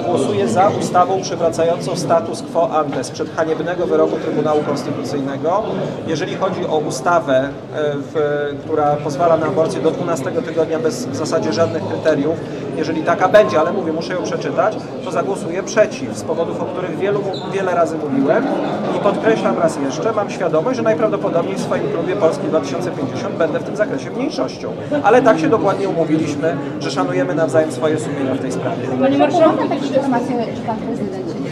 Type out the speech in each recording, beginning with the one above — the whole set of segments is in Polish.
zagłosuje za ustawą przywracającą status quo ante sprzed haniebnego wyroku Trybunału Konstytucyjnego, jeżeli chodzi o ustawę, e, w, która pozwala na aborcję do 12 tygodnia bez w zasadzie żadnych kryteriów, jeżeli taka będzie, ale mówię, muszę ją przeczytać, to zagłosuję przeciw z powodów, o których wielu, wiele razy mówiłem i podkreślam raz jeszcze, mam świadomość, że najprawdopodobniej w swoim klubie Polski 2050 będę w tym zakresie mniejszością. Ale tak się dokładnie umówiliśmy, że szanujemy nawzajem swoje sumienia w tej sprawie. Panie Marszałku, takie informacje, że pan prezydent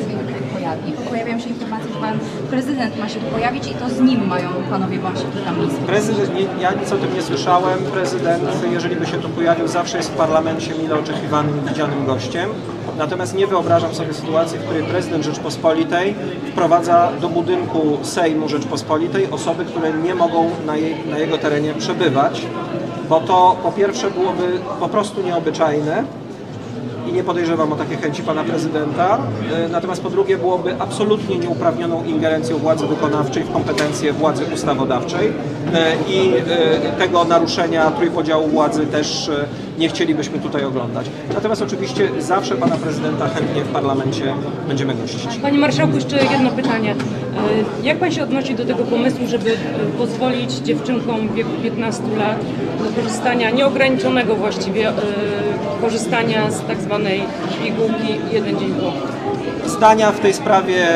pojawi. Pojawiają się informacje, że pan prezydent ma się tu pojawić i to z nim mają panowie Wąsik i Kamiński. Prezydent, nie, ja nic o tym nie słyszałem. Prezydent, jeżeli by się tu pojawił, zawsze jest w parlamencie mile oczekiwanym i widzianym gościem. Natomiast nie wyobrażam sobie sytuacji, w której prezydent Rzeczpospolitej wprowadza do budynku Sejmu Rzeczpospolitej osoby, które nie mogą na, jej, na jego terenie przebywać, bo to po pierwsze byłoby po prostu nieobyczajne, i nie podejrzewam o takie chęci pana prezydenta. E, Natomiast po drugie byłoby absolutnie nieuprawnioną ingerencją władzy wykonawczej w kompetencje władzy ustawodawczej E, i e, tego naruszenia trójpodziału władzy też nie chcielibyśmy tutaj oglądać. Natomiast oczywiście zawsze pana prezydenta chętnie w parlamencie będziemy gościć. Panie Marszałku, jeszcze jedno pytanie. E, Jak Pan się odnosi do tego pomysłu, żeby e, pozwolić dziewczynkom w wieku 15 lat do korzystania, nieograniczonego właściwie, e, korzystania z tak zwanej pigułki jeden dzień po? Zdania w tej sprawie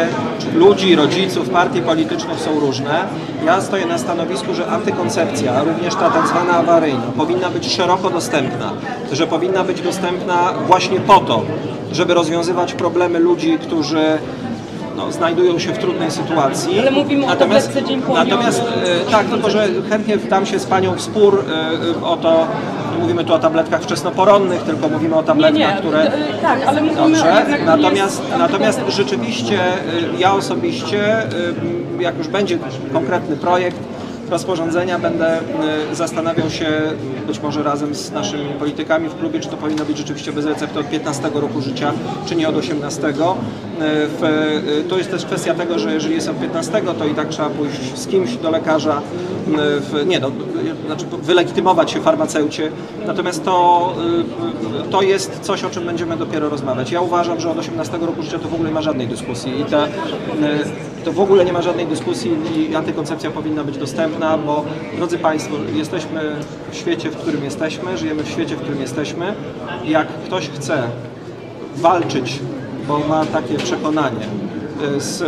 ludzi, rodziców, partii politycznych są różne. Ja stoję na stanowisku, że antykoncepcja, również ta tak zwana awaryjna, powinna być szeroko dostępna, że powinna być dostępna właśnie po to, żeby rozwiązywać problemy ludzi, którzy znajdują się w trudnej sytuacji. Ale mówimy o tabletce dzień po Natomiast e, tak, tylko że chętnie wdam się z Panią w spór e, o to, nie mówimy tu o tabletkach wczesnoporonnych, tylko mówimy o Nie, tabletkach, nie, które... e, tak, ale mówimy Dobrze, jednak natomiast, jest- natomiast rzeczywiście y, ja osobiście, jak już będzie konkretny projekt rozporządzenia, będę y, zastanawiał się, być może razem z naszymi politykami w klubie, czy to powinno być rzeczywiście bez recepty od 15 roku życia, czy nie od 18. Y, y, to jest też kwestia tego, że jeżeli jest od 15, to i tak trzeba pójść z kimś do lekarza, w, nie no, znaczy wylegitymować się farmaceucie, natomiast to, to jest coś, o czym będziemy dopiero rozmawiać. Ja uważam, że od 18 roku życia to w ogóle nie ma żadnej dyskusji i y, to w ogóle nie ma żadnej dyskusji i antykoncepcja powinna być dostępna, bo drodzy Państwo, jesteśmy w świecie, w którym jesteśmy, żyjemy w świecie, w którym jesteśmy. Jak ktoś chce walczyć, bo ma takie przekonanie, y, z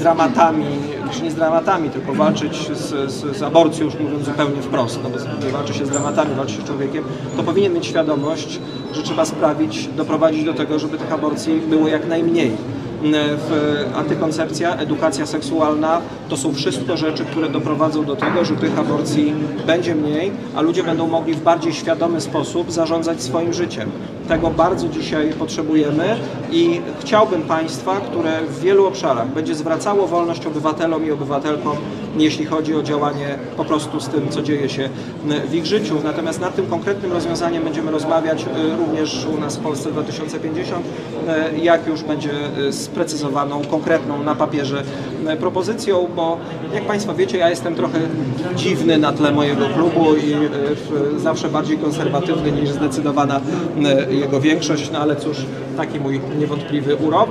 dramatami, czy nie z dramatami, tylko walczyć z, z, z aborcją, już mówiąc zupełnie wprost, no bo nie walczy się z dramatami, walczy się z człowiekiem, to powinien mieć świadomość, że trzeba sprawić, doprowadzić do tego, żeby tych aborcji było jak najmniej. W antykoncepcja, edukacja seksualna to są wszystko rzeczy, które doprowadzą do tego, że tych aborcji będzie mniej, a ludzie będą mogli w bardziej świadomy sposób zarządzać swoim życiem. Tego bardzo dzisiaj potrzebujemy i chciałbym państwa, które w wielu obszarach będzie zwracało wolność obywatelom i obywatelkom, jeśli chodzi o działanie po prostu z tym, co dzieje się w ich życiu. Natomiast nad tym konkretnym rozwiązaniem będziemy rozmawiać y, również u nas w Polsce 2050, y, jak już będzie y, sprecyzowaną, konkretną na papierze propozycją, bo jak Państwo wiecie, ja jestem trochę dziwny na tle mojego klubu i w- zawsze bardziej konserwatywny niż zdecydowana y, jego większość, no ale cóż, taki mój niewątpliwy urok.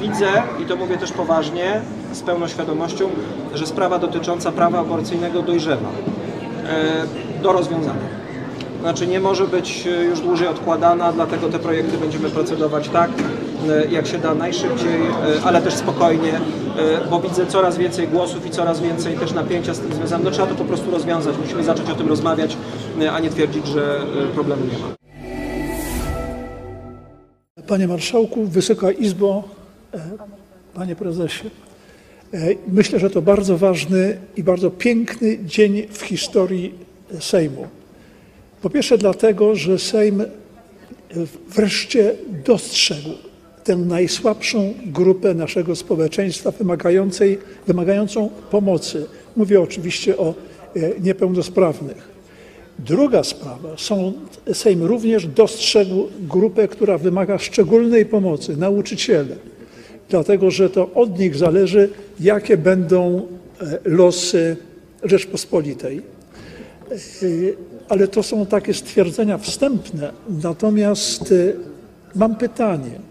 Widzę, i to mówię też poważnie, z pełną świadomością, że sprawa dotycząca prawa aborcyjnego dojrzewa e, do rozwiązania. Znaczy nie może być e, już dłużej odkładana, dlatego te projekty będziemy procedować tak, e, jak się da najszybciej, e, ale też spokojnie, e, bo widzę coraz więcej głosów i coraz więcej też napięcia z tym związanym. No trzeba to po prostu rozwiązać, musimy zacząć o tym rozmawiać, e, a nie twierdzić, że e, problemu nie ma. Panie Marszałku, Wysoka Izbo, e, Panie Prezesie. E, Myślę, że to bardzo ważny i bardzo piękny dzień w historii Sejmu. Po pierwsze dlatego, że Sejm e, wreszcie dostrzegł tę najsłabszą grupę naszego społeczeństwa wymagającej, wymagającą pomocy. Mówię oczywiście o e, niepełnosprawnych. Druga sprawa, są, Sejm również dostrzegł grupę, która wymaga szczególnej pomocy, nauczyciele, dlatego że to od nich zależy, jakie będą e, losy Rzeczpospolitej. E, Ale to są takie stwierdzenia wstępne. Natomiast mam pytanie,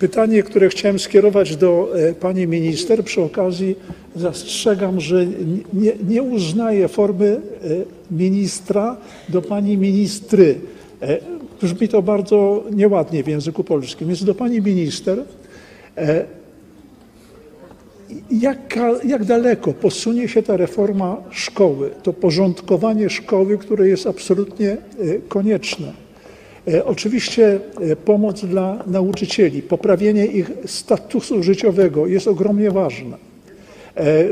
Pytanie, które chciałem skierować do e, pani minister, przy okazji zastrzegam, że nie, nie uznaję formy e, ministra do pani ministry. E, Brzmi to bardzo nieładnie w języku polskim. Więc do pani minister, jak, jak daleko posunie się ta reforma szkoły, to porządkowanie szkoły, które jest absolutnie konieczne. E, Oczywiście e, pomoc dla nauczycieli, poprawienie ich statusu życiowego jest ogromnie ważne. E,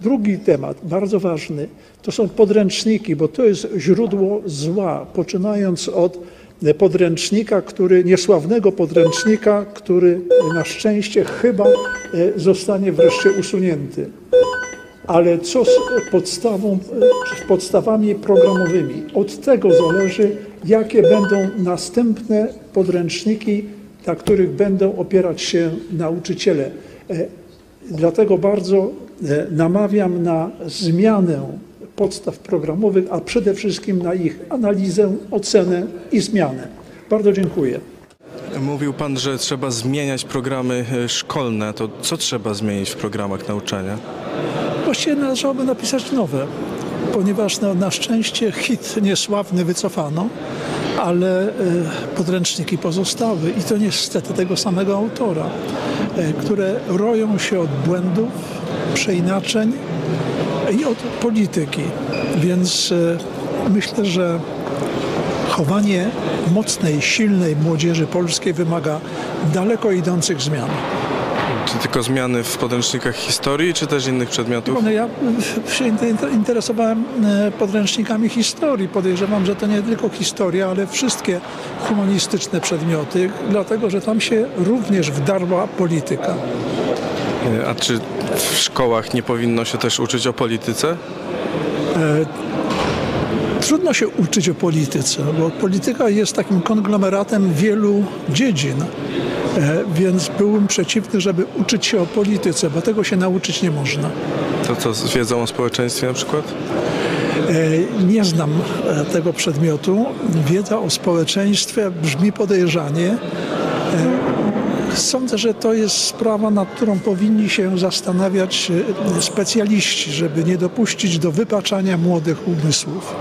Drugi temat, bardzo ważny, to są podręczniki, bo to jest źródło zła, poczynając od podręcznika, który, niesławnego podręcznika, który na szczęście chyba zostanie wreszcie usunięty. Ale co z podstawą, podstawami programowymi? Od tego zależy, jakie będą następne podręczniki, na których będą opierać się nauczyciele. E, Dlatego bardzo e, namawiam na zmianę podstaw programowych, a przede wszystkim na ich analizę, ocenę i zmianę. Bardzo dziękuję. Mówił Pan, że trzeba zmieniać programy e, szkolne. To co trzeba zmienić w programach nauczania? Właściwie należałoby napisać nowe, ponieważ na, na szczęście hit niesławny wycofano, ale e, podręczniki pozostały i to niestety tego samego autora, e, które roją się od błędów, przeinaczeń i od polityki. Więc e, myślę, że chowanie mocnej, silnej młodzieży polskiej wymaga daleko idących zmian. Czy tylko zmiany w podręcznikach historii, czy też innych przedmiotów? No ja się inter- interesowałem e, podręcznikami historii. Podejrzewam, że to nie tylko historia, ale wszystkie humanistyczne przedmioty, dlatego że tam się również wdarła polityka. E, A czy w szkołach nie powinno się też uczyć o polityce? Trudno się uczyć o polityce, bo polityka jest takim konglomeratem wielu dziedzin. E, Więc byłbym przeciwny, żeby uczyć się o polityce, bo tego się nauczyć nie można. To co z wiedzą o społeczeństwie na przykład? E, Nie znam e, tego przedmiotu. Wiedza o społeczeństwie brzmi podejrzanie. Sądzę, że to jest sprawa, nad którą powinni się zastanawiać specjaliści, żeby nie dopuścić do wypaczania młodych umysłów.